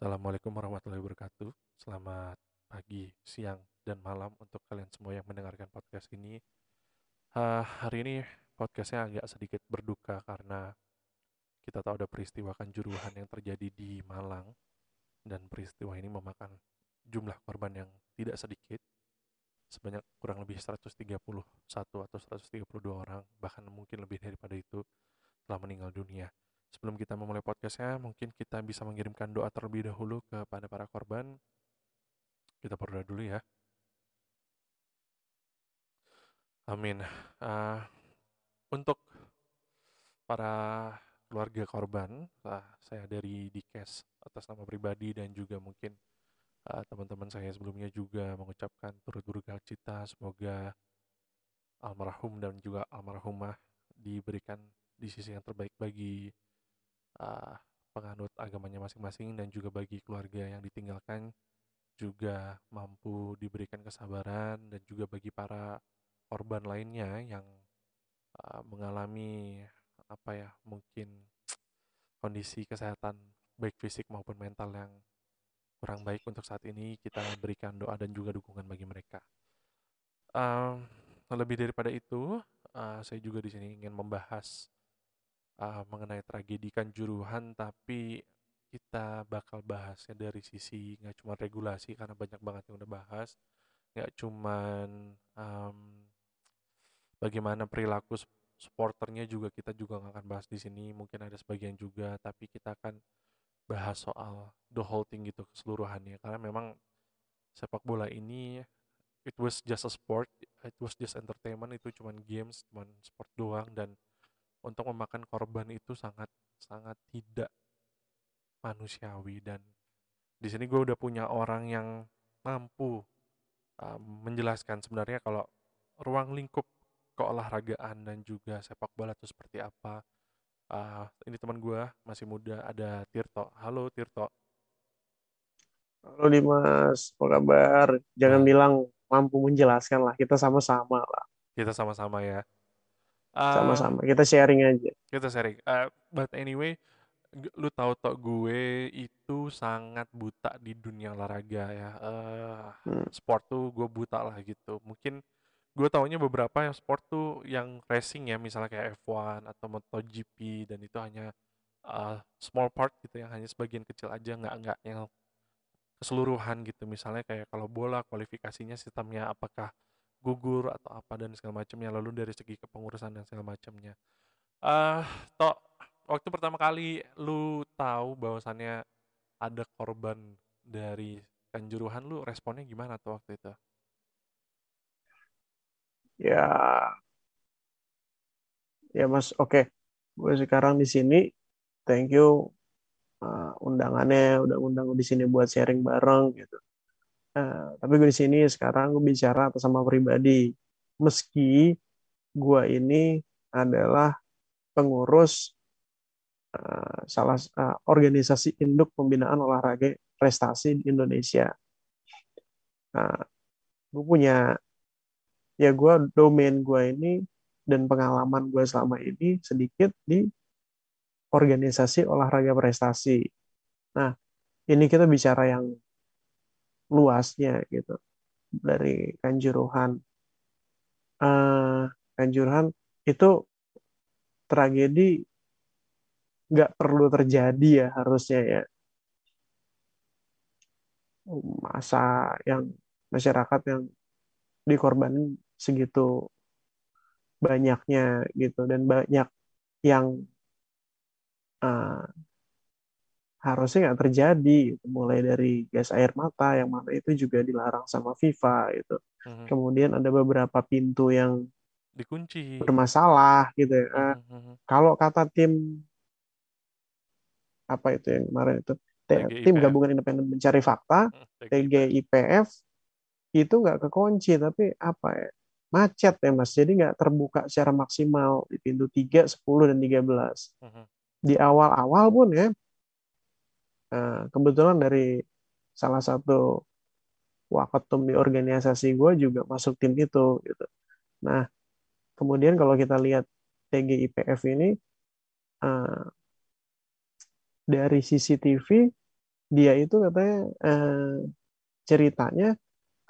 Assalamualaikum warahmatullahi wabarakatuh. Selamat pagi, siang, dan malam untuk kalian semua yang mendengarkan podcast ini. Uh, hari ini podcastnya agak sedikit berduka karena kita tahu ada peristiwa kanjuruhan yang terjadi di Malang dan peristiwa ini memakan jumlah korban yang tidak sedikit sebanyak kurang lebih 131 atau 132 orang bahkan mungkin lebih daripada itu telah meninggal dunia. Sebelum kita memulai podcastnya, mungkin kita bisa mengirimkan doa terlebih dahulu kepada para korban. Kita berdoa dulu ya. Amin. Uh, untuk para keluarga korban, uh, saya dari Dikes atas nama pribadi dan juga mungkin uh, teman-teman saya sebelumnya juga mengucapkan turut berduka cita. Semoga almarhum dan juga almarhumah diberikan di sisi yang terbaik bagi uh, penganut agamanya masing-masing dan juga bagi keluarga yang ditinggalkan juga mampu diberikan kesabaran dan juga bagi para korban lainnya yang uh, mengalami apa ya mungkin kondisi kesehatan baik fisik maupun mental yang kurang baik untuk saat ini kita berikan doa dan juga dukungan bagi mereka. Um, lebih daripada itu, uh, saya juga di sini ingin membahas uh, mengenai tragedi Kanjuruhan, tapi kita bakal bahasnya dari sisi nggak cuma regulasi karena banyak banget yang udah bahas, nggak cuman um, bagaimana perilaku supporternya juga kita juga nggak akan bahas di sini, mungkin ada sebagian juga, tapi kita akan bahas soal the whole thing gitu keseluruhannya. Karena memang sepak bola ini it was just a sport, it was just entertainment, itu cuman games, cuman sport doang dan untuk memakan korban itu sangat sangat tidak manusiawi dan di sini gue udah punya orang yang mampu uh, menjelaskan sebenarnya kalau ruang lingkup keolahragaan dan juga sepak bola itu seperti apa. Uh, ini teman gue masih muda ada Tirto. Halo Tirto. Halo Dimas, apa kabar? Jangan nah. bilang mampu menjelaskan lah, kita sama-sama lah. Kita sama-sama ya. Sama-sama, kita sharing aja. Kita sharing. Uh, but anyway, lu tahu tok gue itu sangat buta di dunia olahraga ya. Uh, hmm. Sport tuh gue buta lah gitu. Mungkin gue taunya beberapa yang sport tuh yang racing ya, misalnya kayak F1 atau MotoGP dan itu hanya uh, small part gitu yang hanya sebagian kecil aja nggak nggak yang keseluruhan gitu. Misalnya kayak kalau bola kualifikasinya sistemnya apakah gugur atau apa dan segala macamnya lalu dari segi kepengurusan dan segala macamnya. Uh, toh waktu pertama kali lu tahu bahwasannya ada korban dari kanjuruhan lu responnya gimana tuh waktu itu? Ya. Ya mas oke. Okay. gue sekarang di sini. Thank you uh, undangannya udah undang di sini buat sharing bareng gitu Uh, tapi gue di sini sekarang gue bicara atas sama pribadi. Meski gue ini adalah pengurus uh, salah uh, organisasi induk pembinaan olahraga prestasi di Indonesia. Nah, gue punya ya gue domain gue ini dan pengalaman gue selama ini sedikit di organisasi olahraga prestasi. Nah, ini kita bicara yang luasnya gitu dari Kanjuruhan. Uh, Kanjuruhan itu tragedi nggak perlu terjadi ya harusnya ya masa yang masyarakat yang dikorbanin segitu banyaknya gitu dan banyak yang uh, harusnya nggak terjadi gitu. mulai dari gas air mata yang mana itu juga dilarang sama FIFA itu hmm. kemudian ada beberapa pintu yang dikunci bermasalah gitu ya hmm. kalau kata tim apa itu yang kemarin itu TGIPF. tim gabungan independen mencari fakta TGIPF itu nggak kekunci tapi apa ya macet ya mas jadi nggak terbuka secara maksimal di pintu 3, 10 dan 13 hmm. di awal-awal pun ya Nah, kebetulan dari salah satu waketum di organisasi gue juga masuk tim itu gitu. Nah, kemudian kalau kita lihat TGIPF ini uh, dari CCTV dia itu katanya eh, ceritanya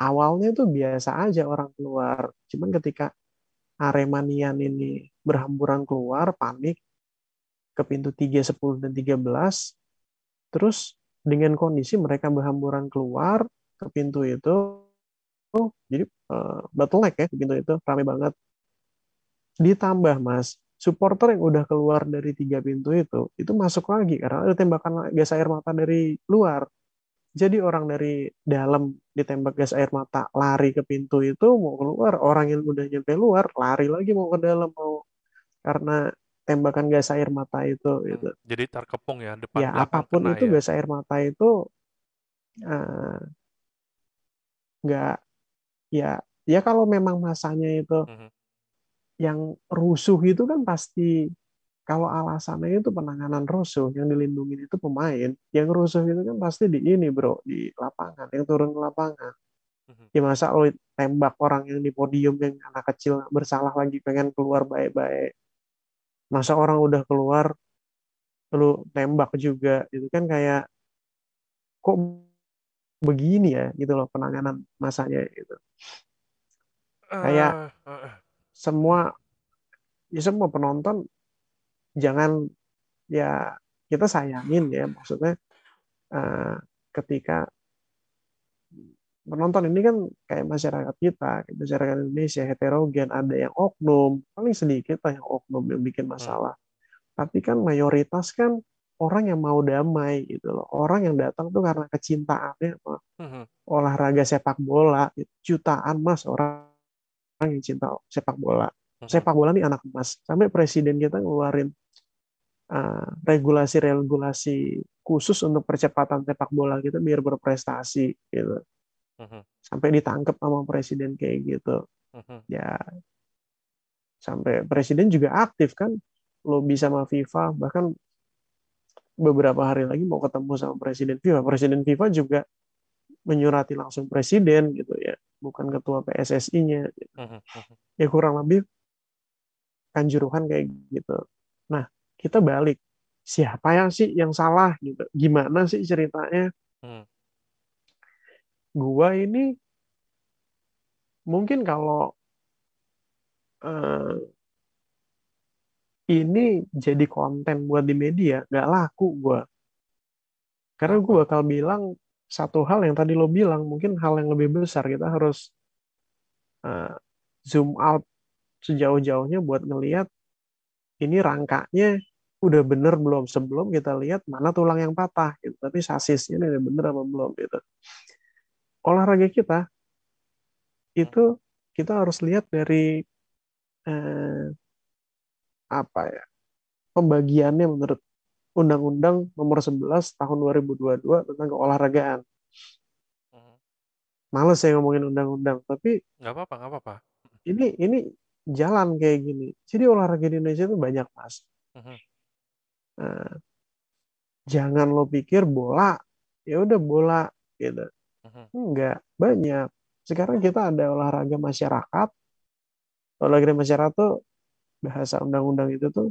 awalnya tuh biasa aja orang keluar. Cuman ketika Aremanian ini berhamburan keluar, panik ke pintu 3, 10, dan 13, terus dengan kondisi mereka berhamburan keluar ke pintu itu, jadi uh, bottleneck ya ke pintu itu, ramai banget. Ditambah mas, supporter yang udah keluar dari tiga pintu itu, itu masuk lagi karena ada tembakan gas air mata dari luar. Jadi orang dari dalam ditembak gas air mata lari ke pintu itu mau keluar, orang yang udah nyampe luar lari lagi mau ke dalam mau karena tembakan gas air mata itu hmm, gitu. Jadi terkepung ya depan ya, apa pun itu ya. gas air mata itu eh, nggak uh, ya ya kalau memang masanya itu mm -hmm. yang rusuh itu kan pasti kalau alasannya itu penanganan rusuh, yang dilindungi itu pemain, yang rusuh itu kan pasti di ini bro, di lapangan, yang turun ke lapangan. Mhm. Ya masa lo tembak orang yang di podium yang anak kecil bersalah lagi pengen keluar baik-baik. Masa orang udah keluar, lu tembak juga, itu kan kayak kok begini ya gitu loh penanganan masanya itu. Kayak uh, uh, semua ya semua penonton jangan ya kita sayangin ya maksudnya uh, ketika penonton ini kan kayak masyarakat kita, kayak masyarakat Indonesia heterogen, ada yang oknum, paling sedikit lah yang oknum yang bikin hmm. masalah. Hmm. Tapi kan mayoritas kan orang yang mau damai gitu loh. Orang yang datang tuh karena kecintaannya apa? Hmm. olahraga sepak bola, jutaan mas orang yang cinta sepak bola. Hmm. Sepak bola nih anak emas. Sampai presiden kita ngeluarin Eh, regulasi-regulasi uh, khusus untuk percepatan sepak bola gitu biar berprestasi gitu. Uh-huh. Sampai ditangkap sama presiden kayak gitu. Uh-huh. Ya sampai presiden juga aktif kan lo bisa sama FIFA bahkan beberapa hari lagi mau ketemu sama presiden FIFA. Presiden FIFA juga menyurati langsung presiden gitu ya, bukan ketua PSSI-nya. Gitu. Uh-huh. Ya kurang lebih kanjuruhan kayak gitu. Nah, kita balik siapa yang sih yang salah gitu gimana sih ceritanya hmm. Gua ini mungkin kalau uh, ini jadi konten buat di media nggak laku gua karena gue bakal bilang satu hal yang tadi lo bilang mungkin hal yang lebih besar kita harus uh, zoom out sejauh-jauhnya buat ngelihat ini rangkanya udah bener belum sebelum kita lihat mana tulang yang patah gitu. Tapi sasisnya ini udah bener apa belum gitu. Olahraga kita itu kita harus lihat dari eh, apa ya pembagiannya menurut Undang-Undang Nomor 11 Tahun 2022 tentang keolahragaan. Hmm. Males saya ngomongin undang-undang, tapi nggak apa-apa, nggak apa-apa. Ini ini jalan kayak gini. Jadi olahraga di Indonesia itu banyak mas. Hmm. Nah, jangan lo pikir bola, ya udah bola gitu. Mhm. Enggak, banyak. Sekarang kita ada olahraga masyarakat. Olahraga masyarakat tuh bahasa undang-undang itu tuh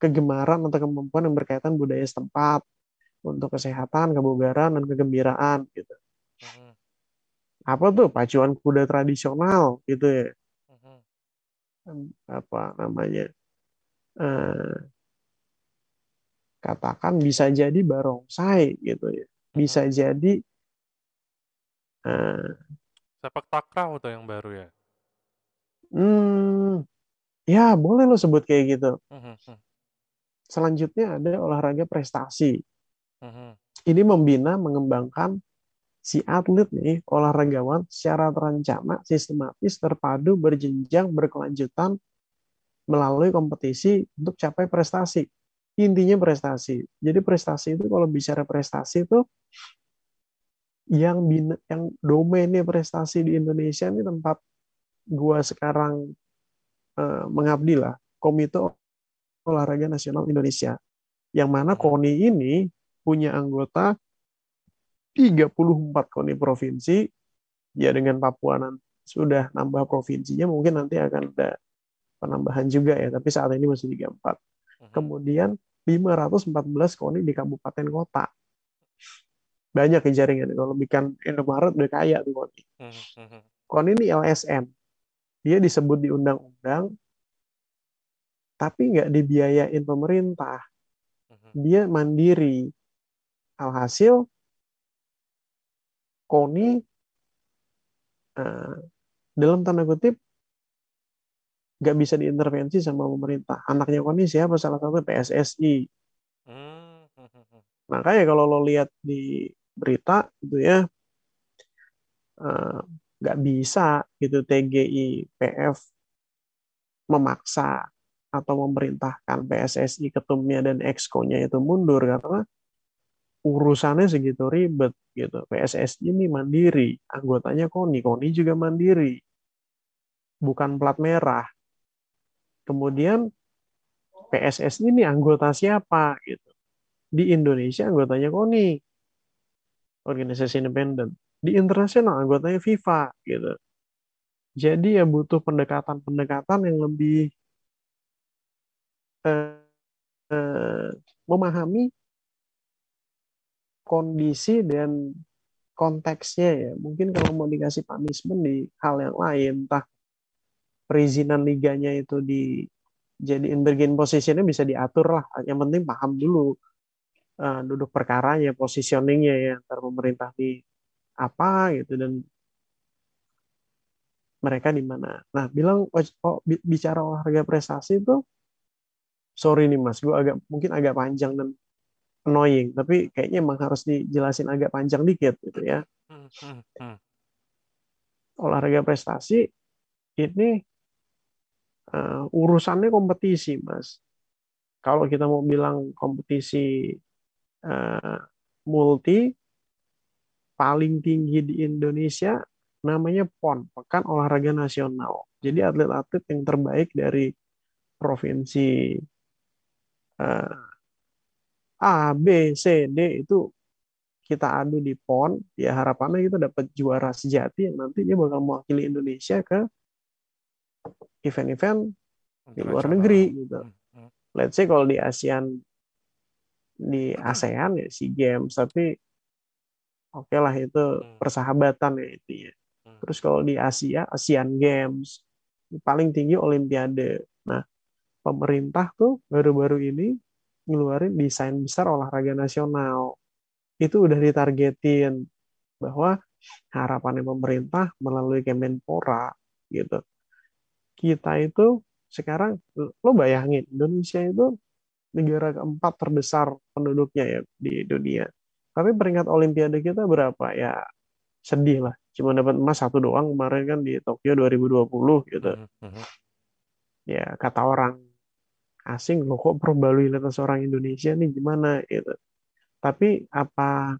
kegemaran atau kemampuan yang berkaitan budaya setempat untuk kesehatan, kebugaran, dan kegembiraan gitu. Mhm. Apa tuh pacuan kuda tradisional gitu ya? Mhm. Apa namanya? Uh, katakan bisa jadi barongsai gitu ya bisa jadi uh, sepak takraw atau yang baru ya? Hmm ya boleh lo sebut kayak gitu. Hmm, hmm, hmm. selanjutnya ada olahraga prestasi. Ini membina mengembangkan si atlet nih olahragawan secara terencana sistematis terpadu berjenjang berkelanjutan melalui kompetisi untuk capai prestasi. Intinya prestasi. Jadi prestasi itu kalau bicara prestasi itu yang bina, yang domainnya prestasi di Indonesia ini tempat gua sekarang uh, mengabdi lah Komite Olahraga Nasional Indonesia. Yang mana hmm. KONI ini punya anggota 34 KONI provinsi ya dengan Papua nanti sudah nambah provinsinya mungkin nanti akan ada penambahan juga ya tapi saat ini masih 34 kemudian 514 KONI di kabupaten kota. Banyak ya jaringan. Kalau bikin Indomaret udah kaya tuh KONI Mhm, mhm. KONI ini LSM dia disebut di undang-undang tapi nggak dibiayain pemerintah. Dia mandiri. Alhasil KONI eh, dalam tanda kutip nggak bisa diintervensi sama pemerintah. Anaknya KONI siapa? Salah satu PSSI Hmm, makanya kalau lo lihat di berita gitu ya eh, nggak bisa gitu TGI PF memaksa atau memerintahkan PSSI ketumnya dan exco-nya itu mundur karena urusannya segitu ribet gitu. PSSI ini mandiri, anggotanya KONI, KONI juga mandiri. Bukan plat merah. Kemudian PSSI ini anggota siapa gitu. Di Indonesia anggotanya KONI. Organisasi independen. Di internasional anggotanya FIFA gitu. Jadi ya butuh pendekatan-pendekatan yang lebih eh, eh, memahami kondisi dan konteksnya ya. Mungkin kalau mau dikasih punishment di hal yang lain, entah perizinan liganya itu di jadiin bergen posisinya bisa diatur lah. Yang penting paham dulu uh, duduk perkaranya, positioningnya ya antar pemerintah di apa gitu dan mereka di mana. Nah, bilang oh, oh, bicara olahraga prestasi itu sorry nih Mas, gue agak mungkin agak panjang dan annoying, tapi kayaknya emang harus dijelasin agak panjang dikit gitu ya. Hmm, hmm, hmm. Olahraga prestasi ini uh, urusannya kompetisi, Mas. Kalau kita mau bilang kompetisi uh, multi paling tinggi di Indonesia namanya PON, Pekan Olahraga Nasional. Jadi atlet-atlet yang terbaik dari provinsi uh, A, B, C, D itu kita adu di PON, ya harapannya kita dapat juara sejati yang nanti dia bakal mewakili Indonesia ke event-event di luar negeri gitu. Hmm, Let's say kalau di ASEAN di ASEAN ya SEA Games, tapi oke okay lah itu persahabatan ya itu ya. Terus kalau di Asia ASEAN Games paling tinggi Olimpiade. Nah pemerintah tuh baru-baru ini ngeluarin desain besar olahraga nasional. Itu udah ditargetin bahwa harapannya pemerintah melalui Kemenpora gitu. Kita itu sekarang lo bayangin Indonesia itu negara keempat terbesar penduduknya ya di dunia. Tapi peringkat Olimpiade kita berapa ya? Sedih lah. Cuma dapat emas satu doang kemarin kan di Tokyo 2020 gitu. hmm, hmm. Ya kata orang asing loh kok probabilitas orang Indonesia nih gimana gitu. Tapi apa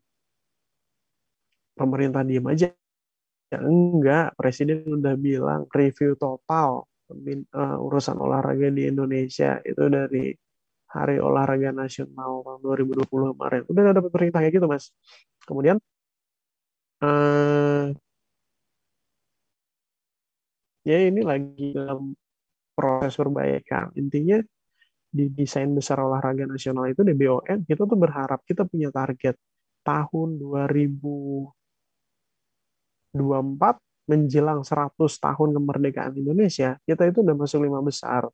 pemerintah diem aja? Ya enggak, presiden udah bilang review total uh, urusan olahraga di Indonesia itu dari Hari Olahraga Nasional tahun 2020 kemarin. Udah dapat perintah kayak gitu, Mas. Kemudian uh, ya ini lagi dalam proses perbaikan. Intinya di desain besar olahraga nasional itu di BON kita tuh berharap kita punya target tahun 2024 menjelang 100 tahun kemerdekaan Indonesia kita itu udah masuk lima besar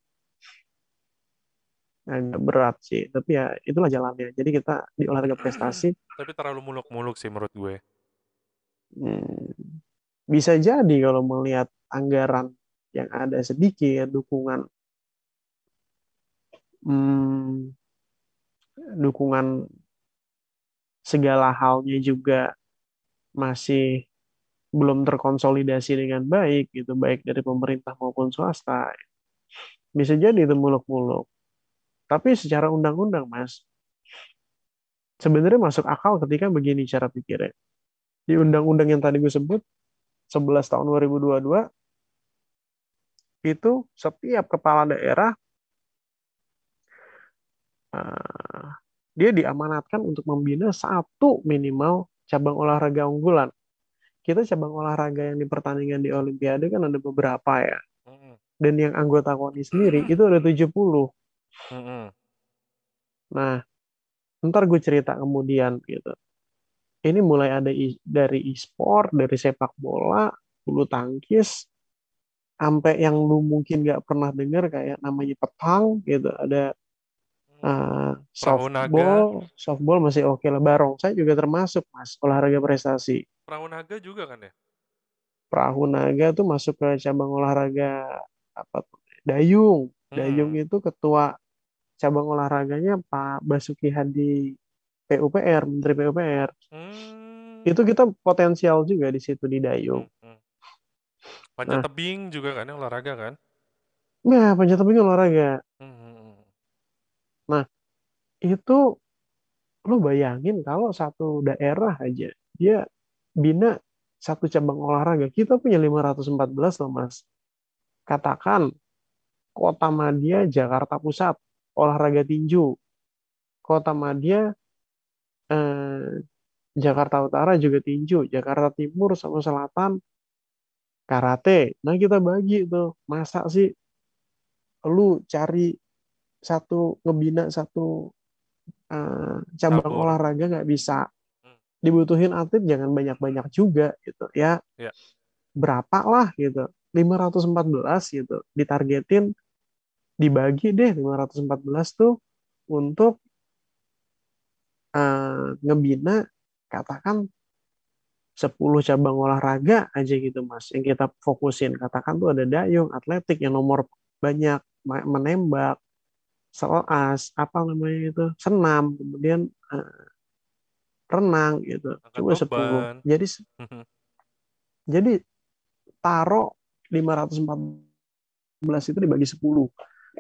agak berat sih tapi ya itulah jalannya. Jadi kita di olahraga prestasi Tapi terlalu muluk-muluk sih menurut gue. hmm, bisa jadi kalau melihat anggaran yang ada sedikit dukungan hmm, dukungan segala halnya juga masih belum terkonsolidasi dengan baik gitu baik dari pemerintah maupun swasta. Bisa jadi itu muluk-muluk tapi secara undang-undang mas sebenarnya masuk akal ketika begini cara pikirnya di undang-undang yang tadi gue sebut 11 tahun 2022 itu setiap kepala daerah uh, dia diamanatkan untuk membina satu minimal cabang olahraga unggulan. Kita cabang olahraga yang di pertandingan di Olimpiade kan ada beberapa ya. Hmm, Dan yang anggota KONI sendiri itu ada 70. Hmm, Nah, ntar gue cerita kemudian gitu. ini mulai ada dari e-sport, dari sepak bola, bulu tangkis, sampai yang lu mungkin nggak pernah dengar kayak namanya petang gitu, ada uh, softball, softball masih oke okay lah. Barong saya juga termasuk mas olahraga prestasi. Perahu naga juga kan ya? Perahu naga tuh masuk ke cabang olahraga apa dayung. Hmm. Dayung itu ketua cabang olahraganya Pak Basuki Hadi PUPR, Menteri PUPR. Hmm. Itu kita potensial juga di situ di Dayung. Hmm. hmm. Panjat nah, tebing juga kan olahraga kan? Ya, panjat tebing olahraga. Hmm. hmm, hmm. Nah, itu lo bayangin kalau satu daerah aja dia bina satu cabang olahraga. Kita punya 514 loh, Mas. Katakan Kota Madia Jakarta Pusat olahraga tinju. Kota Madia eh, Jakarta Utara juga tinju, Jakarta Timur sama Selatan karate. Nah kita bagi tuh, masa sih lu cari satu ngebina satu uh, cabang olahraga nggak bisa hmm. dibutuhin atlet jangan banyak-banyak juga gitu ya. ya. Berapa lah gitu. 514 gitu ditargetin dibagi deh 514 tuh untuk uh, ngebina katakan 10 cabang olahraga aja gitu mas. Yang kita fokusin katakan tuh ada dayung atletik yang nomor banyak menembak selas apa namanya itu senam kemudian uh, renang gitu. Coba sepuluh. Jadi jadi taruh 514 itu dibagi 10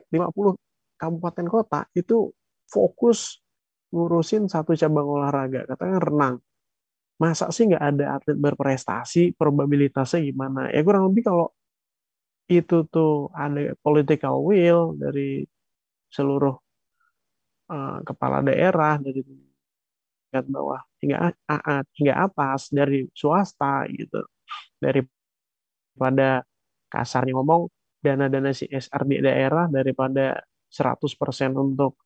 50 kabupaten kota itu fokus ngurusin satu cabang olahraga, katakan renang. Masa sih nggak ada atlet berprestasi, probabilitasnya gimana? Ya kurang lebih kalau itu tuh ada political will dari seluruh uh, kepala daerah dari tingkat bawah hingga AA, hingga atas dari swasta gitu daripada kasarnya ngomong dana-dana CSR di daerah daripada 100% untuk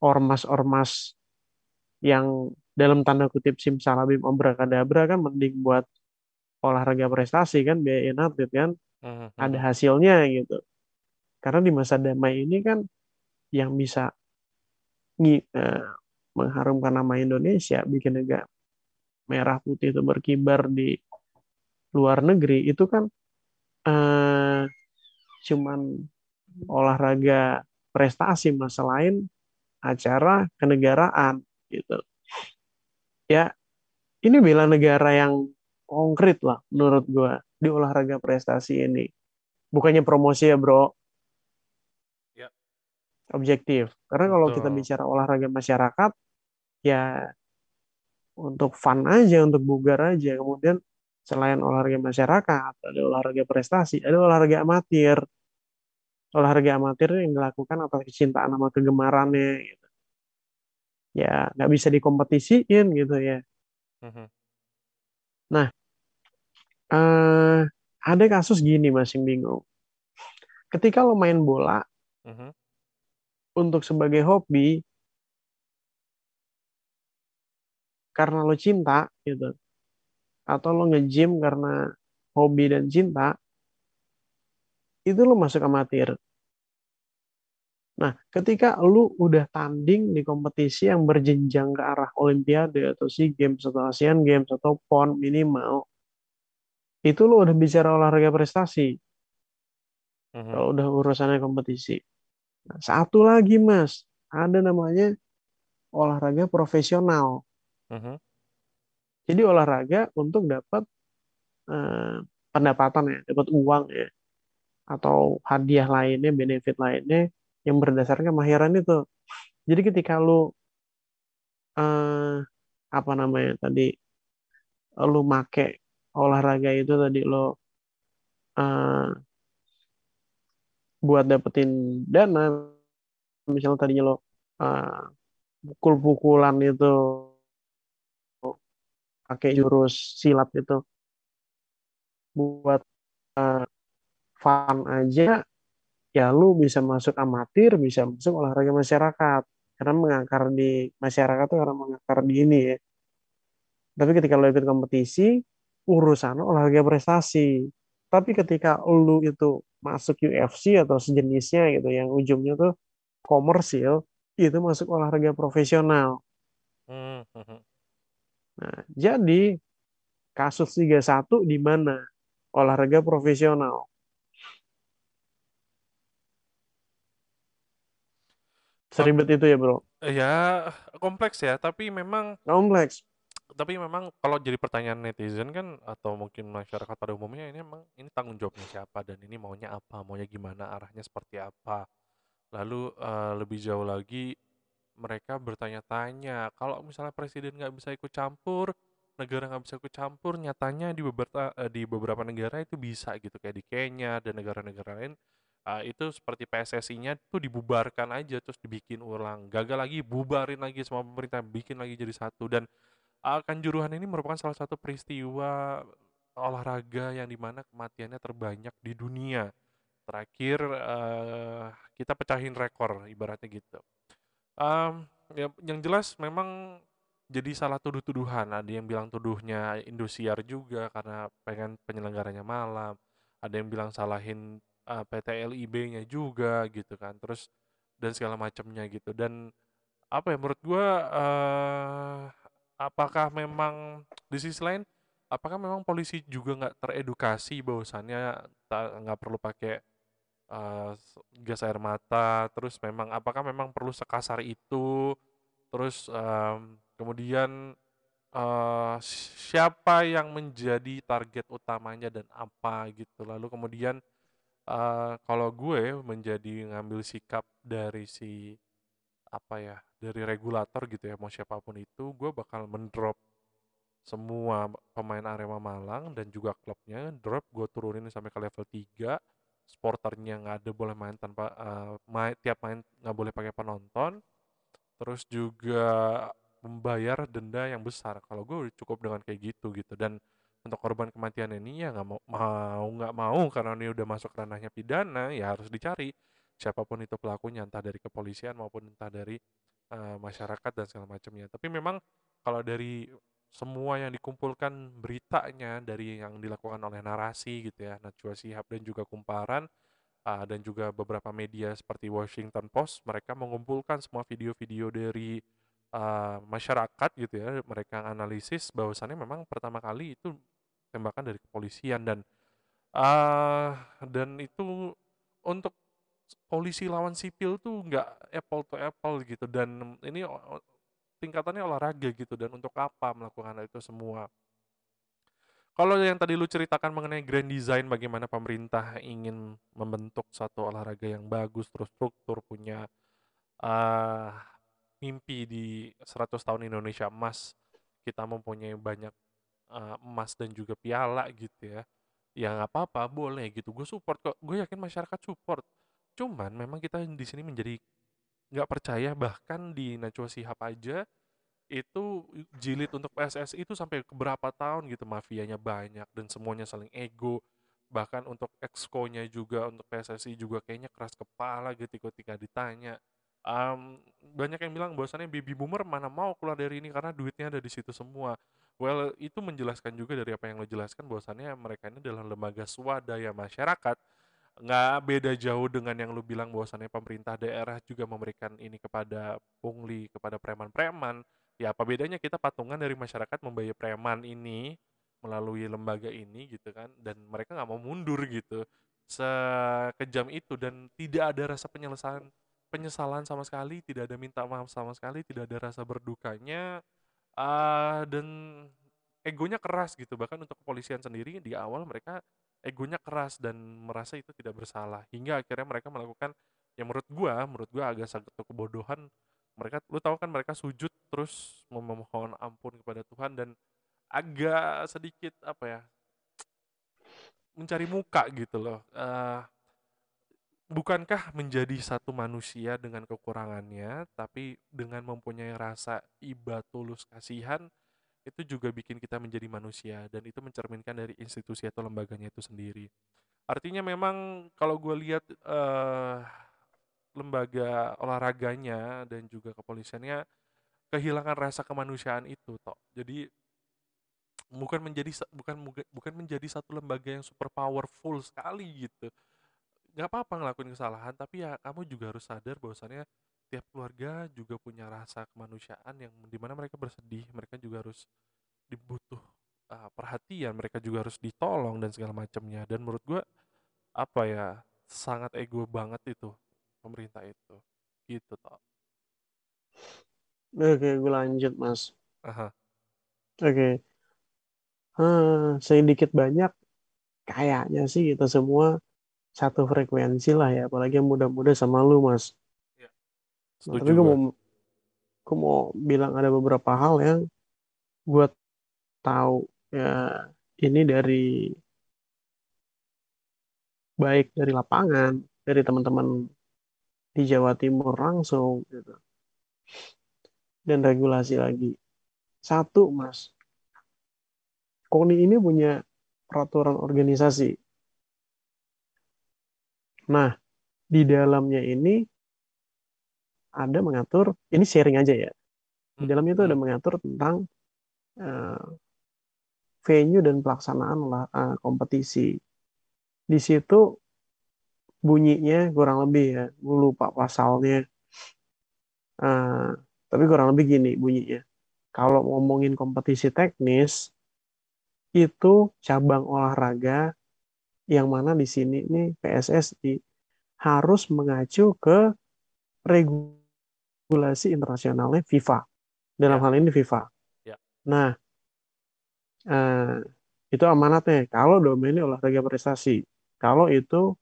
ormas-ormas yang dalam tanda kutip simsalabim obrakadabra kan mending buat olahraga prestasi kan biayain atlet kan uh-huh. ada hasilnya gitu karena di masa damai ini kan yang bisa ng- uh, mengharumkan nama Indonesia bikin negara merah putih itu berkibar di luar negeri itu kan uh, cuman olahraga prestasi masa lain acara kenegaraan gitu. Ya, ini bela negara yang konkret lah menurut gue di olahraga prestasi ini. Bukannya promosi ya bro. Ya. Objektif. Karena Betul. kalau kita bicara olahraga masyarakat, ya untuk fun aja, untuk bugar aja. Kemudian selain olahraga masyarakat, ada olahraga prestasi, ada olahraga amatir olahraga amatir yang dilakukan atas kecintaan sama kegemarannya gitu. ya nggak bisa dikompetisiin gitu ya mm-hmm. nah uh, ada kasus gini mas yang bingung ketika lo main bola mm-hmm. untuk sebagai hobi karena lo cinta gitu atau lo nge-gym karena hobi dan cinta itu lu masuk amatir. Nah, ketika lu udah tanding di kompetisi yang berjenjang ke arah Olimpiade atau SEA Games atau Asian Games atau PON minimal, itu lu udah bicara olahraga prestasi. Uh-huh. Kalau udah urusannya kompetisi. Nah, satu lagi mas, ada namanya olahraga profesional. Uh-huh. Jadi olahraga untuk dapat uh, pendapatan ya, dapat uang ya atau hadiah lainnya, benefit lainnya yang berdasarkan kemahiran itu. Jadi ketika lu uh, apa namanya tadi lu make olahraga itu tadi lo uh, buat dapetin dana misalnya tadinya lo uh, pukul-pukulan itu pakai jurus silat itu buat uh, fun aja ya lu bisa masuk amatir bisa masuk olahraga masyarakat karena mengakar di masyarakat tuh karena mengakar di ini ya Tapi ketika lo ikut kompetisi, urusan olahraga prestasi. Tapi ketika lu itu masuk UFC atau sejenisnya gitu, yang ujungnya tuh komersil, itu masuk olahraga profesional. Hmm, hmm, hmm. Nah, jadi kasus 31 di mana olahraga profesional. Seribet itu ya, Bro. Ya, kompleks ya, tapi memang Kompleks. tapi memang kalau jadi pertanyaan netizen kan atau mungkin masyarakat pada umumnya ini memang ini tanggung jawabnya siapa dan ini maunya apa, maunya gimana, arahnya seperti apa. Lalu uh, lebih jauh lagi mereka bertanya-tanya, kalau misalnya presiden nggak bisa ikut campur, negara nggak bisa ikut campur, nyatanya di beberapa uh, di beberapa negara itu bisa gitu. Kayak di Kenya dan negara-negara lain uh, itu seperti PSSI-nya tuh dibubarkan aja terus dibikin ulang. Gagal lagi bubarin lagi semua pemerintah bikin lagi jadi satu. Dan uh, kanjuruhan ini merupakan salah satu peristiwa olahraga yang di mana kematiannya terbanyak di dunia. Terakhir uh, kita pecahin rekor ibaratnya gitu um, ya, yang jelas memang jadi salah tuduh-tuduhan. Ada yang bilang tuduhnya Indosiar juga karena pengen penyelenggaranya malam. Ada yang bilang salahin uh, PT LIB-nya juga gitu kan terus dan segala macamnya gitu. Dan apa ya menurut gue uh, apakah memang di sisi lain apakah memang polisi juga nggak teredukasi bahwasannya nggak perlu pakai uh, gas air mata terus memang apakah memang perlu sekasar itu? Terus um, kemudian uh, siapa yang menjadi target utamanya dan apa gitu? Lalu kemudian uh, kalau gue menjadi ngambil sikap dari si apa ya dari regulator gitu ya mau siapa pun itu gue bakal mendrop semua pemain Arema Malang dan juga klubnya drop gue turunin sampai ke level 3 sporternya nggak ada boleh main tanpa uh, main, tiap main nggak boleh pakai penonton. Terus juga membayar denda yang besar. Kalau gue cukup dengan kayak gitu gitu. Dan untuk korban kematian ini ya nggak mau mau nggak mau karena ini udah masuk ranahnya pidana ya harus dicari siapa pun itu pelakunya entah dari kepolisian maupun entah dari uh, masyarakat dan segala macamnya. Tapi memang kalau dari semua yang dikumpulkan beritanya dari yang dilakukan oleh narasi gitu ya Najwa Shihab dan juga Kumparan uh, dan juga beberapa media seperti Washington Post mereka mengumpulkan semua video-video dari uh, masyarakat gitu ya mereka analisis bahwasannya memang pertama kali itu tembakan dari kepolisian dan uh, dan itu untuk polisi lawan sipil tuh nggak apple to apple gitu dan ini tingkatannya olahraga gitu dan untuk apa melakukan itu semua. Kalau yang tadi lu ceritakan mengenai grand design bagaimana pemerintah ingin membentuk satu olahraga yang bagus terus struktur punya uh, mimpi di 100 tahun Indonesia emas kita mempunyai banyak uh, emas dan juga piala gitu ya ya nggak apa-apa boleh gitu. Gue support kok gue yakin masyarakat support. Cuman memang kita di sini menjadi nggak percaya bahkan di Najwa Shihab aja itu jilid untuk PSSI itu sampai berapa tahun gitu mafianya banyak dan semuanya saling ego bahkan untuk exco-nya juga untuk PSSI juga kayaknya keras kepala gitu ketika ditanya um, banyak yang bilang bahwasannya baby boomer mana mau keluar dari ini karena duitnya ada di situ semua. Well, itu menjelaskan juga dari apa yang lo jelaskan bahwasannya mereka ini adalah lembaga swadaya masyarakat. Nggak beda jauh dengan yang lo bilang bahwasannya pemerintah daerah juga memberikan ini kepada pungli, kepada preman-preman. Ya apa bedanya kita patungan dari masyarakat membayar preman ini melalui lembaga ini gitu kan dan mereka nggak mau mundur gitu sekejam itu dan tidak ada rasa penyelesaian penyesalan sama sekali, tidak ada minta maaf sama sekali, tidak ada rasa berdukanya, uh, dan egonya keras gitu. Bahkan untuk kepolisian sendiri di awal mereka egonya keras dan merasa itu tidak bersalah. Hingga akhirnya mereka melakukan yang menurut gua, menurut gua agak sangat kebodohan. Mereka, lu tahu kan mereka sujud terus memohon ampun kepada Tuhan dan agak sedikit apa ya mencari muka gitu loh. Uh, bukankah menjadi satu manusia dengan kekurangannya, tapi dengan mempunyai rasa iba tulus kasihan, itu juga bikin kita menjadi manusia, dan itu mencerminkan dari institusi atau lembaganya itu sendiri. Artinya memang kalau gue lihat uh, lembaga olahraganya dan juga kepolisiannya kehilangan rasa kemanusiaan itu, toh. Jadi bukan menjadi bukan bukan menjadi satu lembaga yang super powerful sekali gitu nggak apa-apa ngelakuin kesalahan tapi ya kamu juga harus sadar bahwasannya tiap keluarga juga punya rasa kemanusiaan yang di mana mereka bersedih mereka juga harus dibutuh uh, perhatian mereka juga harus ditolong dan segala macamnya. Dan menurut gue apa ya sangat ego banget itu pemerintah itu. Gitu toh oke gue lanjut mas. Aha. oke. Hmm, sedikit banyak kayaknya sih kita semua satu frekuensi lah ya apalagi yang muda-muda sama lu mas nah, tapi gue mau gue mau bilang ada beberapa hal yang gue tahu. Ya ini dari baik dari lapangan dari teman-teman di Jawa Timur langsung gitu. Dan regulasi lagi. Satu mas. KONI ini punya peraturan organisasi. Nah, di dalamnya ini ada mengatur, ini sharing aja ya. Di dalamnya itu ada hmm. mengatur tentang uh, venue dan pelaksanaan uh, kompetisi. Di situ bunyinya kurang lebih ya, gue lupa pasalnya. Uh, tapi kurang lebih gini bunyinya. Kalau ngomongin kompetisi teknis, itu cabang olahraga yang mana di sini nih PSSI harus mengacu ke regulasi internasionalnya FIFA. Dalam ya. hal ini FIFA. Ya. Nah, eh, itu amanatnya. Kalau domainnya olahraga prestasi. Kalau itu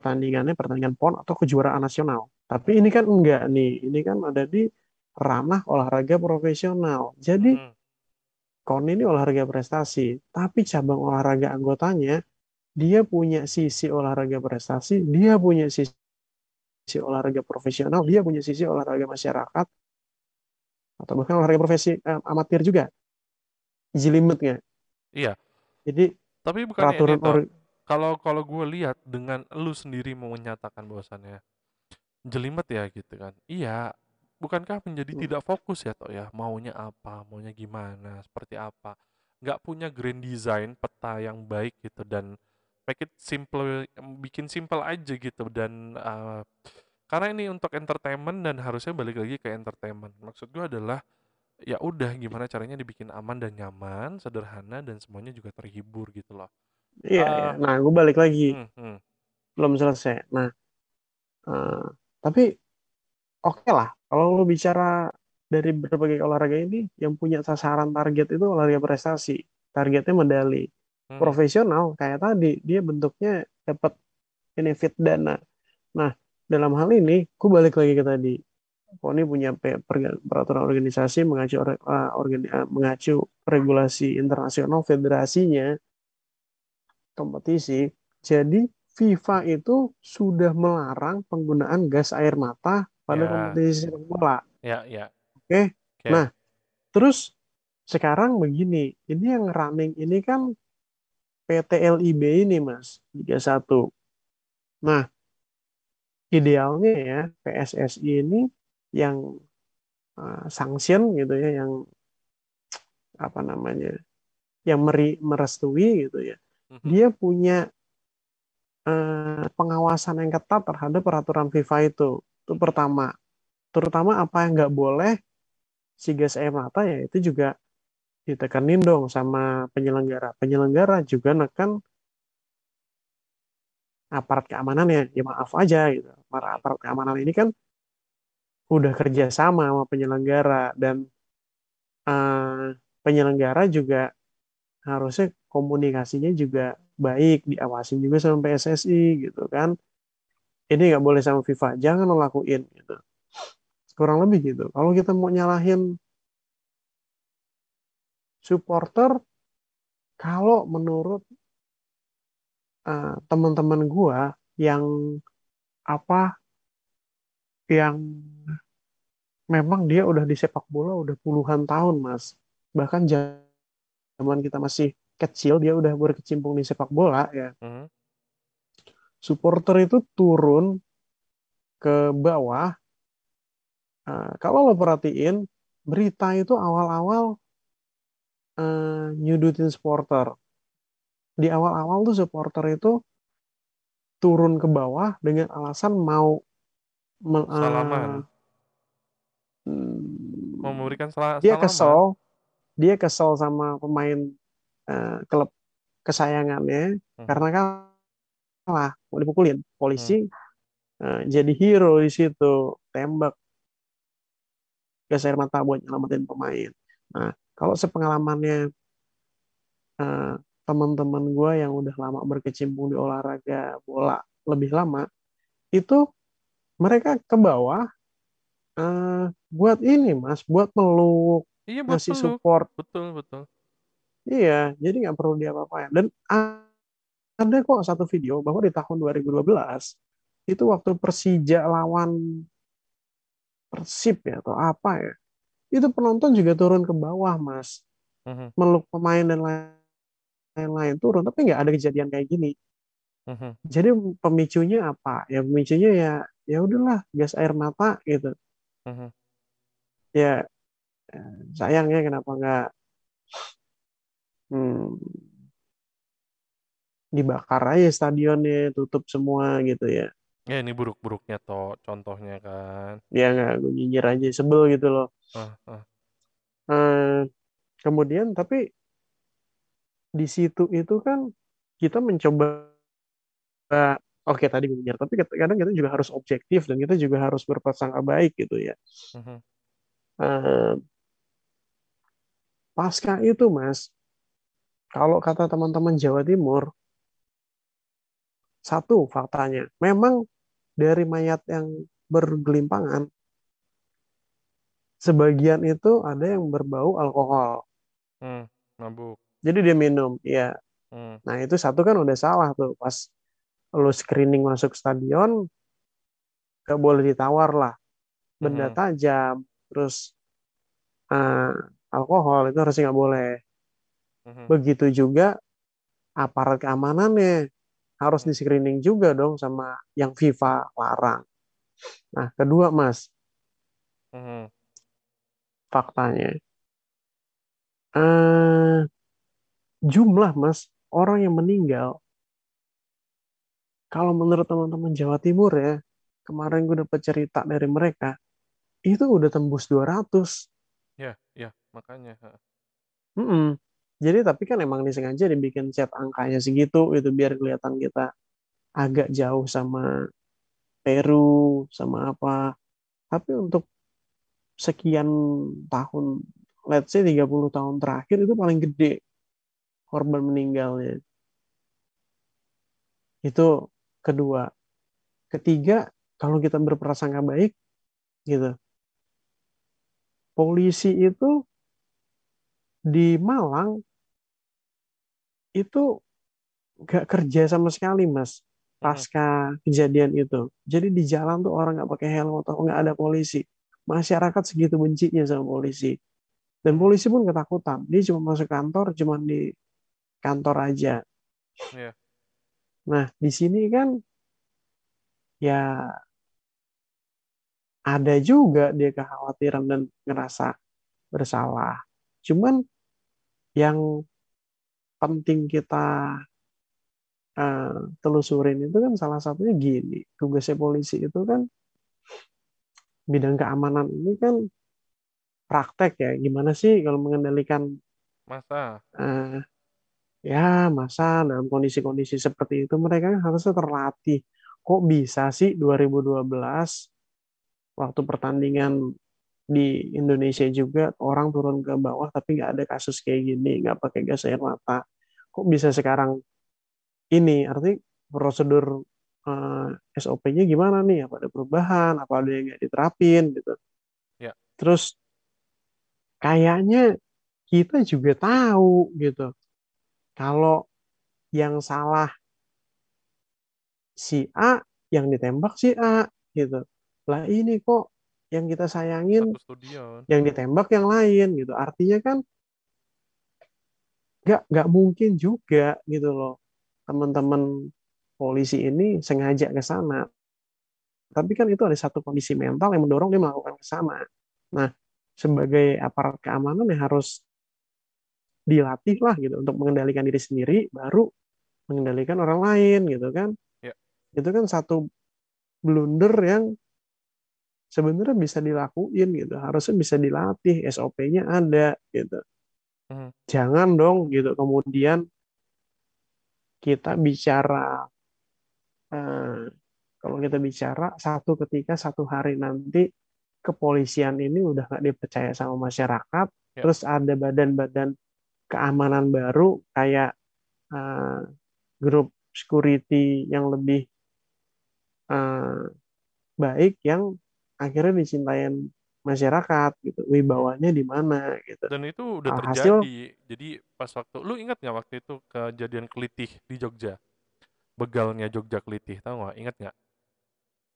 pertandingannya pertandingan PON atau kejuaraan nasional. Tapi ini kan enggak nih. Ini kan ada di ranah olahraga profesional. Jadi hmm KON ini olahraga prestasi, tapi cabang olahraga anggotanya dia punya sisi olahraga prestasi, dia punya sisi, sisi olahraga profesional, dia punya sisi olahraga masyarakat, atau bahkan olahraga profesi eh, amatir juga. Easy limitnya. Iya. Jadi tapi bukan peraturan ini, kalau kalau gue lihat dengan lu sendiri mau menyatakan bahwasannya jelimet ya gitu kan. Iya, bukankah menjadi hmm. tidak fokus ya toh ya maunya apa maunya gimana seperti apa nggak punya grand design peta yang baik gitu dan make it simple bikin simple aja gitu. Dan uh, karena ini untuk entertainment dan harusnya balik lagi ke entertainment. Maksud gue adalah ya udah gimana caranya dibikin aman dan nyaman sederhana dan semuanya juga terhibur gitu loh. Iya, uh, iya. nah gue balik lagi. hmm, hmm. belum selesai. Nah uh, tapi oke okay lah. Kalau lo bicara dari berbagai olahraga ini yang punya sasaran target itu olahraga prestasi. Targetnya medali hmm. profesional kayak tadi dia bentuknya dapat benefit dana nah dalam hal ini ku balik lagi ke tadi Poni punya peraturan organisasi mengacu uh, organi, uh, mengacu regulasi internasional federasinya kompetisi jadi FIFA itu sudah melarang penggunaan gas air mata pada ya. kompetisi sepak bola. Ya, ya. Oke. Okay? Nah, terus sekarang begini, ini yang running ini kan PT LIB ini, Mas, Liga 1. Nah, idealnya ya PSSI ini yang uh, sanction gitu ya, yang apa namanya, yang meri, merestui gitu ya. -hmm. Dia punya uh, pengawasan yang ketat terhadap peraturan FIFA itu. Itu pertama. Terutama apa yang nggak boleh si gas air mata ya itu juga ditekanin dong sama penyelenggara. Penyelenggara juga nekan aparat keamanan ya, ya maaf aja gitu. Para aparat keamanan ini kan udah kerja sama sama penyelenggara dan uh, penyelenggara juga harusnya komunikasinya juga baik, diawasin juga sama PSSI gitu kan. Ini nggak boleh sama FIFA. Jangan lo lakuin gitu. Kurang lebih gitu. Kalau kita mau nyalahin supporter kalau menurut uh, teman-teman gua yang apa yang memang dia udah di sepak bola udah puluhan tahun mas bahkan zaman kita masih kecil dia udah berkecimpung di sepak bola ya mm -hmm supporter itu turun ke bawah. Nah, kalau lo perhatiin berita itu awal-awal eh, nyudutin supporter. Di awal-awal tuh supporter itu turun ke bawah dengan alasan mau me- eh, Salaman. Mau hmm, memberikan sala- dia salaman. kesel, dia kesel sama pemain eh, klub kesayangannya Mhm, karena kalah, mau dipukulin. Polisi eh, jadi hero di situ, tembak gas air mata buat nyelamatin pemain. Nah, kalau sepengalamannya eh, teman-teman gue yang udah lama berkecimpung di olahraga bola lebih lama, itu mereka ke bawah eh, buat ini mas, buat meluk, Iya buat ngasih peluk. support. Betul, betul. Iya, jadi nggak perlu diapa-apain. Dan ada kok satu video bahwa di tahun 2012 itu waktu Persija lawan Persib ya atau apa ya, itu penonton juga turun ke bawah mas, Mhm, meluk pemain dan lain-lain turun, tapi nggak ada kejadian kayak gini. mhm, Jadi pemicunya apa? Ya pemicunya ya ya udahlah gas air mata gitu. mhm. Ya sayangnya kenapa nggak hmm, dibakar aja stadionnya, tutup semua gitu ya. Ya ini buruk-buruknya toh contohnya kan. Ya nggak gue nyinyir aja, sebel gitu loh. Eh, kemudian tapi di situ itu kan kita mencoba oke tadi gue nyinyir, tapi kadang kita juga harus objektif dan kita juga harus berprasangka baik gitu ya. Eh, pasca itu mas, kalau kata teman-teman Jawa Timur, satu faktanya, memang dari mayat yang bergelimpangan, sebagian itu ada yang berbau alkohol. hmm, mabuk. Jadi dia minum, ya. Hmm, Nah itu satu kan udah salah tuh, pas lo screening masuk stadion, gak boleh ditawar lah, benda mhm, tajam, terus eh, alkohol itu harusnya nggak boleh. mhm, Begitu juga aparat keamanannya harus di screening juga dong sama yang FIFA larang. Nah, kedua Mas, mhm. Faktanya eh, jumlah Mas orang yang meninggal kalau menurut teman-teman Jawa Timur ya, kemarin gue dapat cerita dari mereka, itu udah tembus 200. Ya, ya, makanya. ha. Mm-mm. Jadi tapi kan emang disengaja dibikin chat angkanya segitu itu biar kelihatan kita agak jauh sama Peru sama apa. Tapi untuk sekian tahun, let's say 30 tahun terakhir itu paling gede korban meninggalnya. Itu kedua. Ketiga, kalau kita berprasangka baik gitu. Polisi itu di Malang itu gak kerja sama sekali, Mas. Mhm, Pasca kejadian itu. Jadi di jalan tuh orang nggak pakai helm atau nggak ada polisi. Masyarakat segitu bencinya sama polisi. Dan polisi pun ketakutan. Dia cuma masuk kantor, cuma di kantor aja. Iya, Nah, di sini kan ya ada juga dia kekhawatiran dan ngerasa bersalah. Cuman yang penting kita eh, telusurin itu kan salah satunya gini. Tugasnya polisi itu kan bidang keamanan ini kan praktek ya. Gimana sih kalau mengendalikan masa. eh, ya masa dalam kondisi-kondisi seperti itu mereka kan harusnya terlatih. Kok bisa sih 2012 waktu pertandingan di Indonesia juga orang turun ke bawah tapi nggak ada kasus kayak gini, nggak pakai gas air mata. Kok bisa sekarang ini? Artinya prosedur eh, SOP-nya gimana nih? Apa ada perubahan? Apa ada yang nggak diterapin gitu? Ya, Terus kayaknya kita juga tahu gitu. Kalau yang salah si A, yang ditembak si A gitu. Lah ini kok yang kita sayangin yang ditembak yang lain gitu. Artinya kan nggak nggak mungkin juga gitu loh teman-teman polisi ini sengaja ke sana. Tapi kan itu ada satu kondisi mental yang mendorong dia melakukan ke sana. Nah, sebagai aparat keamanan yang harus dilatih lah gitu untuk mengendalikan diri sendiri baru mengendalikan orang lain gitu kan Ya. itu kan satu blunder yang sebenarnya bisa dilakuin gitu harusnya bisa dilatih SOP-nya ada gitu Mhm. jangan dong gitu kemudian kita bicara eh, kalau kita bicara satu ketika satu hari nanti kepolisian ini udah nggak dipercaya sama masyarakat Ya. terus ada badan-badan keamanan baru kayak eh, grup security yang lebih eh, baik yang akhirnya dicintain masyarakat gitu wibawanya di mana gitu Dan itu udah alhasil terjadi. Jadi pas waktu lu ingat nggak waktu itu kejadian Kelitih di Jogja? Begalnya Jogja Kelitih, tahu nggak? Ingat nggak?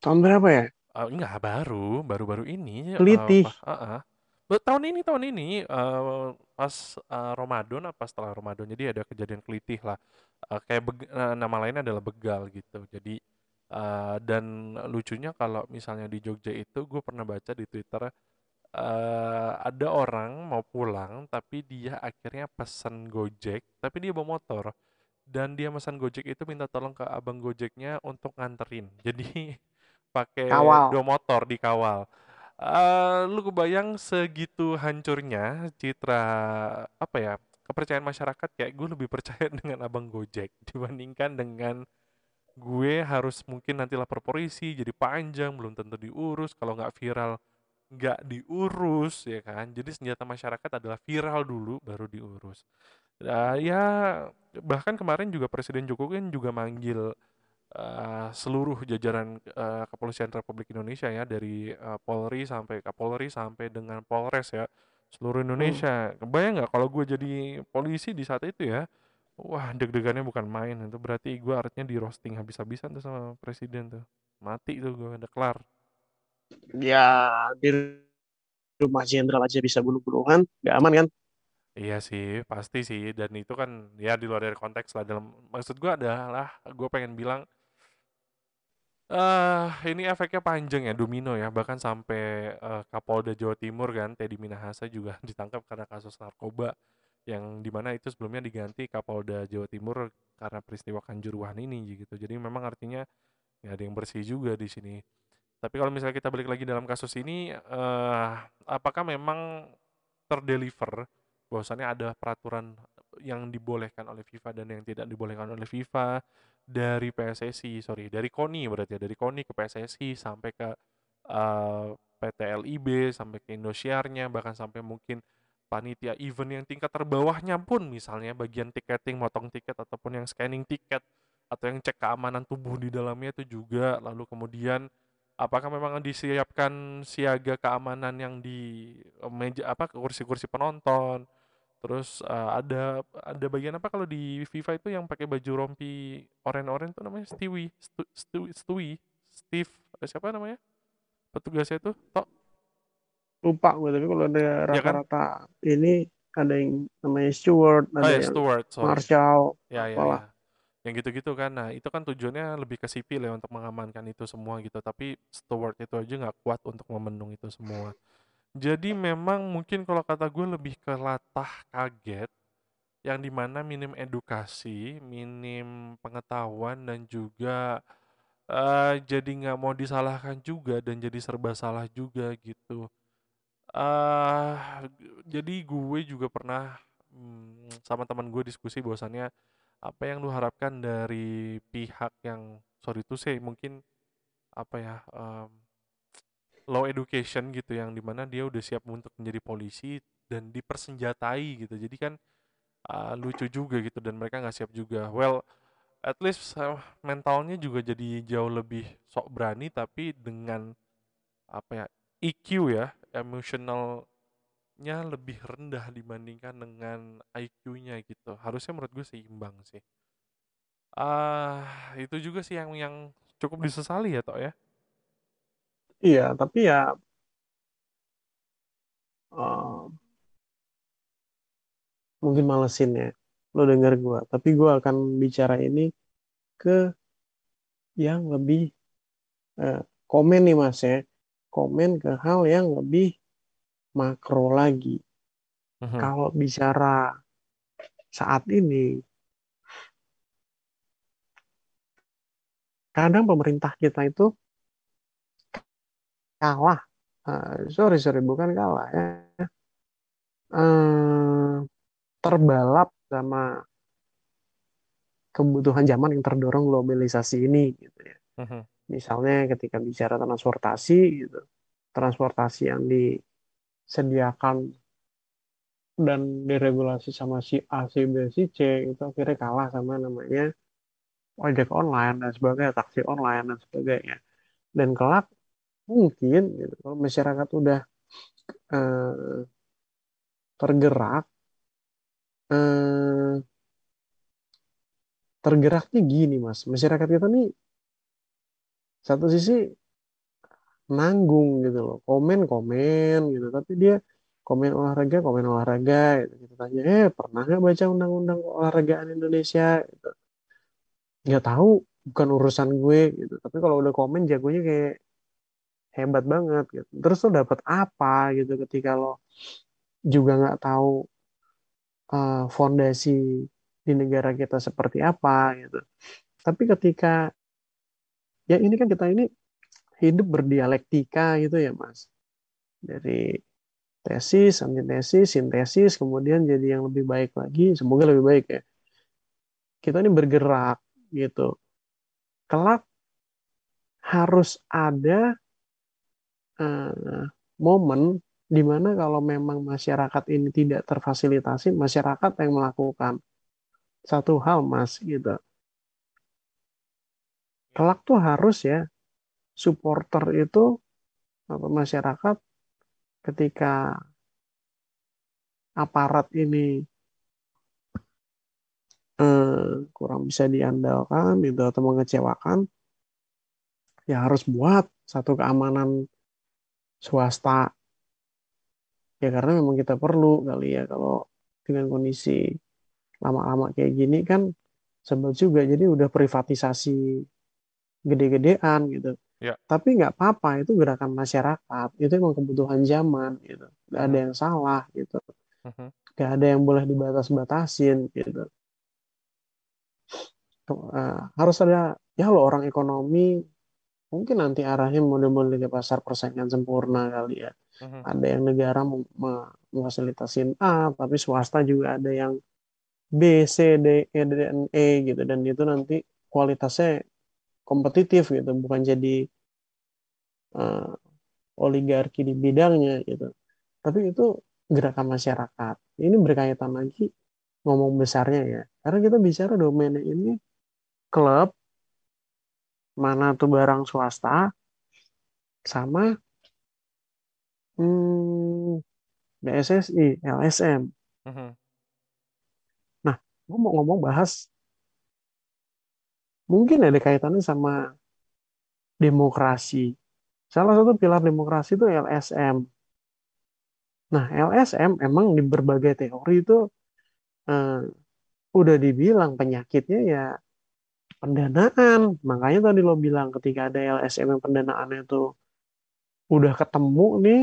tahun berapa ya Eh, enggak, baru, baru-baru ini. eh, Kelitih ah, ah. Be- Tahun ini, tahun ini, eh, pas eh, Ramadan apa setelah Ramadan, jadi ada kejadian kelitih lah. Eh, kayak beg- eh, nama lainnya adalah begal gitu. Jadi eh, dan lucunya kalau misalnya di Jogja itu, gue pernah baca di Twitter eh, ada orang mau pulang tapi dia akhirnya pesan Gojek, tapi dia bawa motor dan dia pesan Gojek itu minta tolong ke abang Gojeknya untuk nganterin. Jadi pakai dua motor dikawal. Eh, lu kebayang segitu hancurnya citra apa ya kepercayaan masyarakat? Kayak gue lebih percaya dengan abang Gojek dibandingkan dengan gue harus mungkin nanti lapor polisi jadi panjang belum tentu diurus. Kalau nggak viral nggak diurus ya kan? Jadi senjata masyarakat adalah viral dulu baru diurus Nah, ya bahkan kemarin juga Presiden Jokowi kan juga manggil eh, seluruh jajaran eh, kepolisian Republik Indonesia ya dari eh, Polri sampai Kapolri sampai dengan Polres ya seluruh Hmm. Indonesia. Kebayang nggak kalau gue jadi polisi di saat itu ya? Wah deg-degannya bukan main itu berarti gue artinya di roasting habis-habisan tuh sama presiden tuh mati tuh gue udah kelar. ya di rumah jenderal aja bisa bunuh-bunuhan nggak aman kan Iya sih pasti sih dan itu kan ya di luar dari konteks lah dalam maksud gue adalah gue pengen bilang Eh, ini efeknya panjang ya, domino ya, bahkan sampai eh, Kapolda Jawa Timur kan, Teddy Minahasa juga ditangkap karena kasus narkoba yang di mana itu sebelumnya diganti Kapolda Jawa Timur karena peristiwa Kanjuruhan ini gitu. Jadi memang artinya ya ada yang bersih juga di sini. Tapi kalau misalnya kita balik lagi dalam kasus ini, eh, apakah memang terdeliver bahwasannya ada peraturan yang dibolehkan oleh FIFA dan yang tidak dibolehkan oleh FIFA dari PSSI, sorry, dari KONI berarti ya, dari KONI ke PSSI sampai ke eh, PT LIB, sampai ke Indosiarnya, bahkan sampai mungkin panitia event yang tingkat terbawahnya pun misalnya bagian tiketing, motong tiket ataupun yang scanning tiket atau yang cek keamanan tubuh di dalamnya itu juga. Lalu kemudian apakah memang disiapkan siaga keamanan yang di eh, meja apa kursi-kursi penonton terus eh, ada ada bagian apa kalau di FIFA itu yang pakai baju rompi oren-oren tuh namanya? Stewie Stu, Stu- Stewie Steve eh, siapa namanya? Petugasnya itu tok. Lupa gue tapi kalau ada ya kan? rata-rata ini ada yang namanya steward oh ada ya yang Stewart sorry. Marshal ya ya apalah. ya. Yang gitu-gitu kan. Nah itu kan tujuannya lebih ke sipil ya untuk mengamankan itu semua gitu. Tapi Stewart itu aja nggak kuat untuk memenuhi itu semua jadi memang mungkin kalau kata gue lebih ke latah kaget yang di mana minim edukasi, minim pengetahuan dan juga eh, jadi nggak mau disalahkan juga dan jadi serba salah juga gitu. eh jadi gue juga pernah mm, sama teman gue diskusi bahwasannya apa yang lu harapkan dari pihak yang sorry to say mungkin apa ya em, low education gitu yang di mana dia udah siap untuk menjadi polisi dan dipersenjatai gitu. Jadi kan uh, lucu juga gitu dan mereka nggak siap juga. Well at least uh, mentalnya juga jadi jauh lebih sok berani tapi dengan apa ya EQ ya emotionalnya lebih rendah dibandingkan dengan IQ-nya gitu. Harusnya menurut gue seimbang sih. Ah itu juga sih yang yang cukup disesali ya toh ya iya tapi ya eh, mungkin malesin ya. Lo denger gue tapi gue akan bicara ini ke yang lebih eh, komen nih mas ya. Komen ke hal yang lebih makro lagi. Mhm. kalau bicara saat ini kadang pemerintah kita itu kalah. Uh, sorry sorry bukan kalah ya. Uh, terbalap sama kebutuhan zaman yang terdorong globalisasi ini gitu ya. Uh-huh. misalnya ketika bicara transportasi gitu. Transportasi yang disediakan dan diregulasi sama si A, si B, si C itu akhirnya kalah sama namanya ojek online dan sebagainya, taksi online dan sebagainya. Dan kelak mungkin gitu, kalau masyarakat udah eh, tergerak eh, tergeraknya gini mas. Masyarakat kita nih satu sisi nanggung gitu loh. Komen komen gitu. Tapi dia komen olahraga komen olahraga gitu. kita tanya eh pernah nggak baca undang-undang olahragaan Indonesia? Gitu. Nggak tahu bukan urusan gue gitu. Tapi kalau udah komen jagonya kayak hebat banget gitu. Terus lo dapet apa gitu ketika lo juga nggak tahu uh, fondasi di negara kita seperti apa gitu. Tapi ketika ya ini kan kita ini hidup berdialektika gitu ya mas. Dari tesis antitesis sintesis kemudian jadi yang lebih baik lagi semoga lebih baik ya. Kita ini bergerak gitu. Kelak harus ada uh, momen di mana kalau memang masyarakat ini tidak terfasilitasi, masyarakat yang melakukan satu hal, Mas, gitu. Kelak tuh harus ya supporter itu atau masyarakat ketika aparat ini eh, kurang bisa diandalkan gitu atau mengecewakan ya harus buat satu keamanan swasta. Ya karena memang kita perlu kali ya kalau dengan kondisi lama-lama kayak gini kan sebel juga. Jadi udah privatisasi gede-gedean gitu. Ya. tapi nggak apa-apa itu gerakan masyarakat. Itu emang kebutuhan zaman gitu. Nggak ada yang salah gitu. Uh-huh. nggak ada yang boleh dibatas-batasin gitu. Uh, harus ada ya lo orang ekonomi mungkin nanti arahnya model-model ke pasar persaingan sempurna kali ya. Uh-huh. Ada yang negara memfasilitasin A, tapi swasta juga ada yang B, C, D, E, D, N, E gitu. Dan itu nanti kualitasnya kompetitif gitu, bukan jadi uh, oligarki di bidangnya gitu. Tapi itu gerakan masyarakat. Ini berkaitan lagi ngomong besarnya ya. Karena kita bicara domainnya ini klub, mana tuh barang swasta sama hmm, BSSI, LSM. Uh-huh. Nah, gue mau ngomong bahas mungkin ada kaitannya sama demokrasi. Salah satu pilar demokrasi itu LSM. Nah, LSM emang di berbagai teori itu eh, udah dibilang penyakitnya ya pendanaan. Makanya tadi lo bilang ketika ada LSM yang pendanaannya itu udah ketemu nih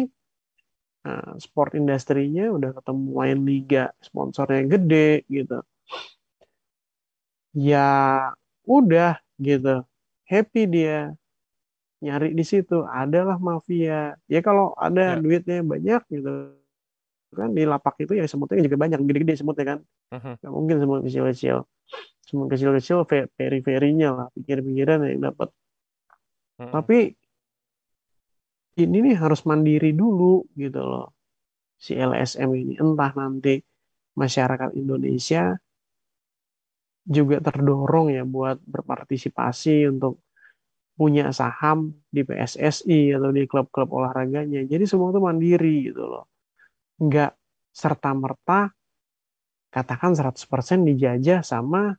nah, sport industrinya udah ketemu main liga sponsornya gede gitu ya udah gitu happy dia nyari di situ adalah mafia ya kalau ada ya. duitnya banyak gitu kan di lapak itu ya semutnya juga banyak gede-gede semutnya kan uh-huh. Gak mungkin semut kecil-kecil semut kecil-kecil peri-perinya lah pikir-pikiran yang dapat uh-huh. tapi ini nih harus mandiri dulu gitu loh si LSM ini entah nanti masyarakat Indonesia juga terdorong ya buat berpartisipasi untuk punya saham di PSSI atau di klub-klub olahraganya. Jadi semua itu mandiri gitu loh. Nggak serta-merta katakan 100% dijajah sama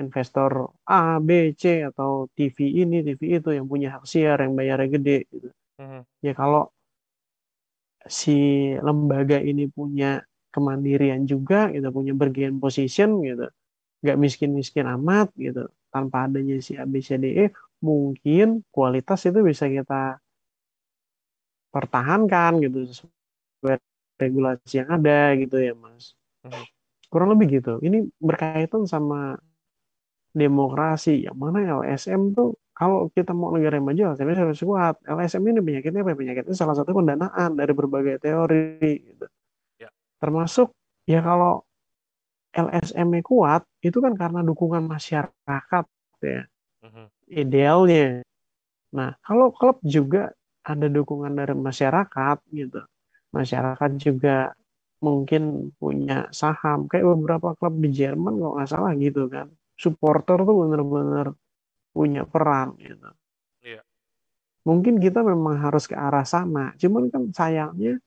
investor A, B, C atau TV ini, TV itu yang punya hak siar, yang bayarnya gede gitu. Hmm. Ya kalau si lembaga ini punya kemandirian juga gitu, punya bergen position gitu, nggak miskin-miskin amat gitu, tanpa adanya si ABCDE, mungkin kualitas itu bisa kita pertahankan gitu sesuai regulasi yang ada gitu ya mas. Hmm. kurang lebih gitu ini berkaitan sama demokrasi. Yang mana LSM tuh kalau kita mau negara yang maju LSM harus kuat. LSM ini penyakitnya apa? Penyakitnya salah satu pendanaan dari berbagai teori gitu. Ya. termasuk ya kalau LSM-nya kuat itu kan karena dukungan masyarakat ya. Mhm. idealnya. Nah kalau klub juga ada dukungan dari masyarakat gitu. Masyarakat juga mungkin punya saham. Kayak beberapa klub di Jerman kalau nggak salah gitu kan supporter tuh bener-bener punya peran gitu Iya. mungkin kita memang harus ke arah sana cuman kan sayangnya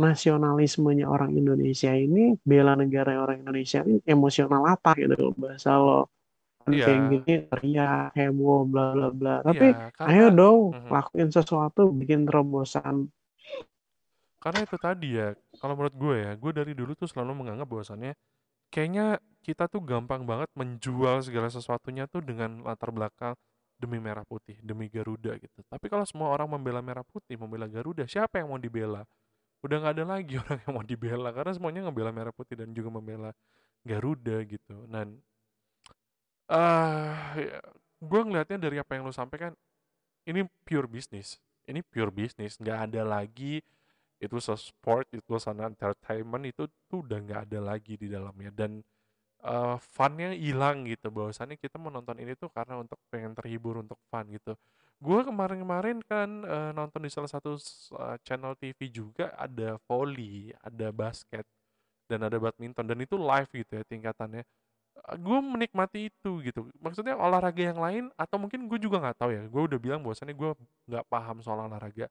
nasionalismenya orang Indonesia ini bela negara orang Indonesia ini emosional apa gitu bahasa lo kan Iya. kayak gini teriak heboh bla bla bla tapi ayo karena dong Mhm. lakuin sesuatu bikin terobosan karena itu tadi ya, kalau menurut gue ya, gue dari dulu tuh selalu menganggap bahwasannya kayaknya kita tuh gampang banget menjual segala sesuatunya tuh dengan latar belakang demi merah putih, demi Garuda gitu. Tapi kalau semua orang membela merah putih, membela Garuda, siapa yang mau dibela? Udah nggak ada lagi orang yang mau dibela karena semuanya ngebela merah putih dan juga membela Garuda gitu. Dan ah ya, gue ngelihatnya dari apa yang lo sampaikan, ini pure bisnis. Ini pure bisnis, nggak ada lagi itu sport, itu an entertainment itu tuh udah nggak ada lagi di dalamnya dan eh, funnya hilang gitu bahwasannya kita menonton ini tuh karena untuk pengen terhibur untuk fun gitu. Gue kemarin-kemarin kan eh, nonton di salah satu eh, channel TV juga ada volley, ada basket dan ada badminton dan itu live gitu ya tingkatannya. gue menikmati itu gitu. Maksudnya olahraga yang lain atau mungkin gue juga nggak tahu ya. Gue udah bilang bahwasannya gue nggak paham soal olahraga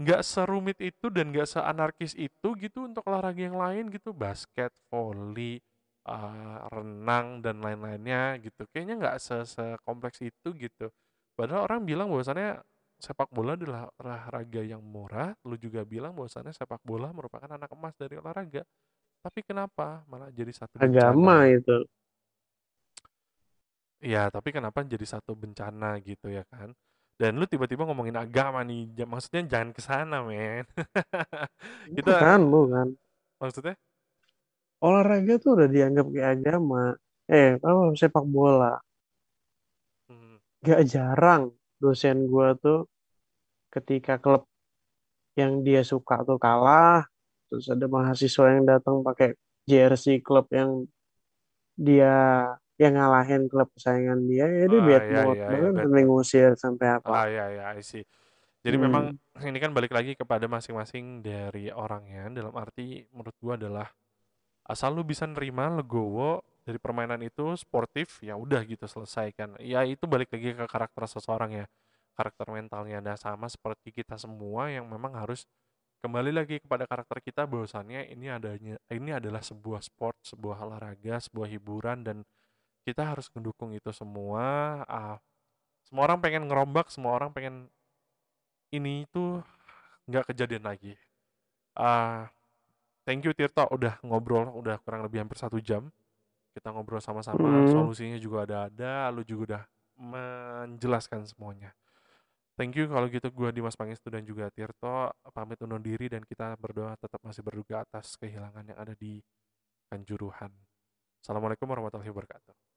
nggak serumit itu dan nggak seanarkis itu gitu untuk olahraga yang lain gitu. Basket, volley, eh, renang dan lain-lainnya gitu. Kayaknya nggak se sekompleks itu gitu. Padahal orang bilang bahwasannya sepak bola adalah olahraga yang murah. Lu juga bilang bahwasannya sepak bola merupakan anak emas dari olahraga. Tapi kenapa? Malah jadi satu agama bencana itu. Ya tapi kenapa jadi satu bencana gitu ya kan dan lu tiba-tiba ngomongin agama nih maksudnya jangan ke sana men. Kita bukan bukan maksudnya? Olahraga tuh udah dianggap kayak agama. Eh apa sepak bola. Hmm, gak jarang dosen gua tuh ketika klub yang dia suka tuh kalah terus ada mahasiswa yang datang pakai jersey klub yang dia yang ngalahin klub kesayangan dia ya dia ah bad ya mood ya ya bahkan bad sampai ngusir sampai apa. Ah ya ya I see. Jadi memang hmm, ini kan balik lagi kepada masing-masing dari orangnya dalam arti menurut gua adalah asal lu bisa nerima legowo dari permainan itu sportif ya udah gitu selesai kan. Ya itu balik lagi ke karakter seseorang ya. Karakter mentalnya dan sama seperti kita semua yang memang harus kembali lagi kepada karakter kita bahwasannya ini adanya ini adalah sebuah sport sebuah olahraga sebuah hiburan dan kita harus mendukung itu semua ah, semua orang pengen ngerombak semua orang pengen ini itu nggak kejadian lagi. Ah thank you Tirta udah ngobrol udah kurang lebih hampir satu jam. Kita ngobrol sama-sama hmm, solusinya juga ada ada lu juga udah menjelaskan semuanya. Thank you kalau gitu gua Dimas Pangestu dan juga Tirto pamit undur diri dan kita berdoa tetap masih berduka atas kehilangan yang ada di Kanjuruhan. Assalamualaikum warahmatullahi wabarakatuh